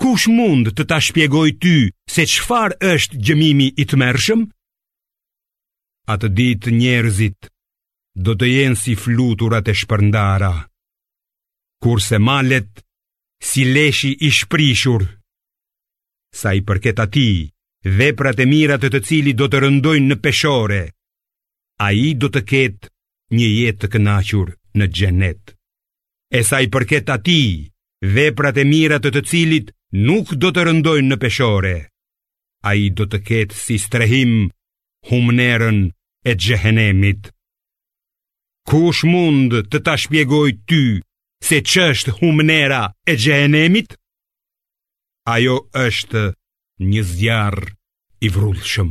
Kush mund të ta shpjegojë ty se çfarë është gjëmimi i tmerrshëm? Atë ditë njerëzit do të jenë si fluturat e shpërndara, kurse malet si leshi i shprishur. Sa i përket atij, veprat e mira të të cilit do të rëndojnë në peshore, ai do të ketë një jetë të kënaqur në xhenet. E sa i përket atij, veprat e mira të të cilit nuk do të rëndojnë në peshore, ai do të ketë si strehim humnerën e xhehenemit. Kush mund të ta shpjegojë ty se ç'është humnera e xhehenemit? Ajo është një zjarr i vrullshëm.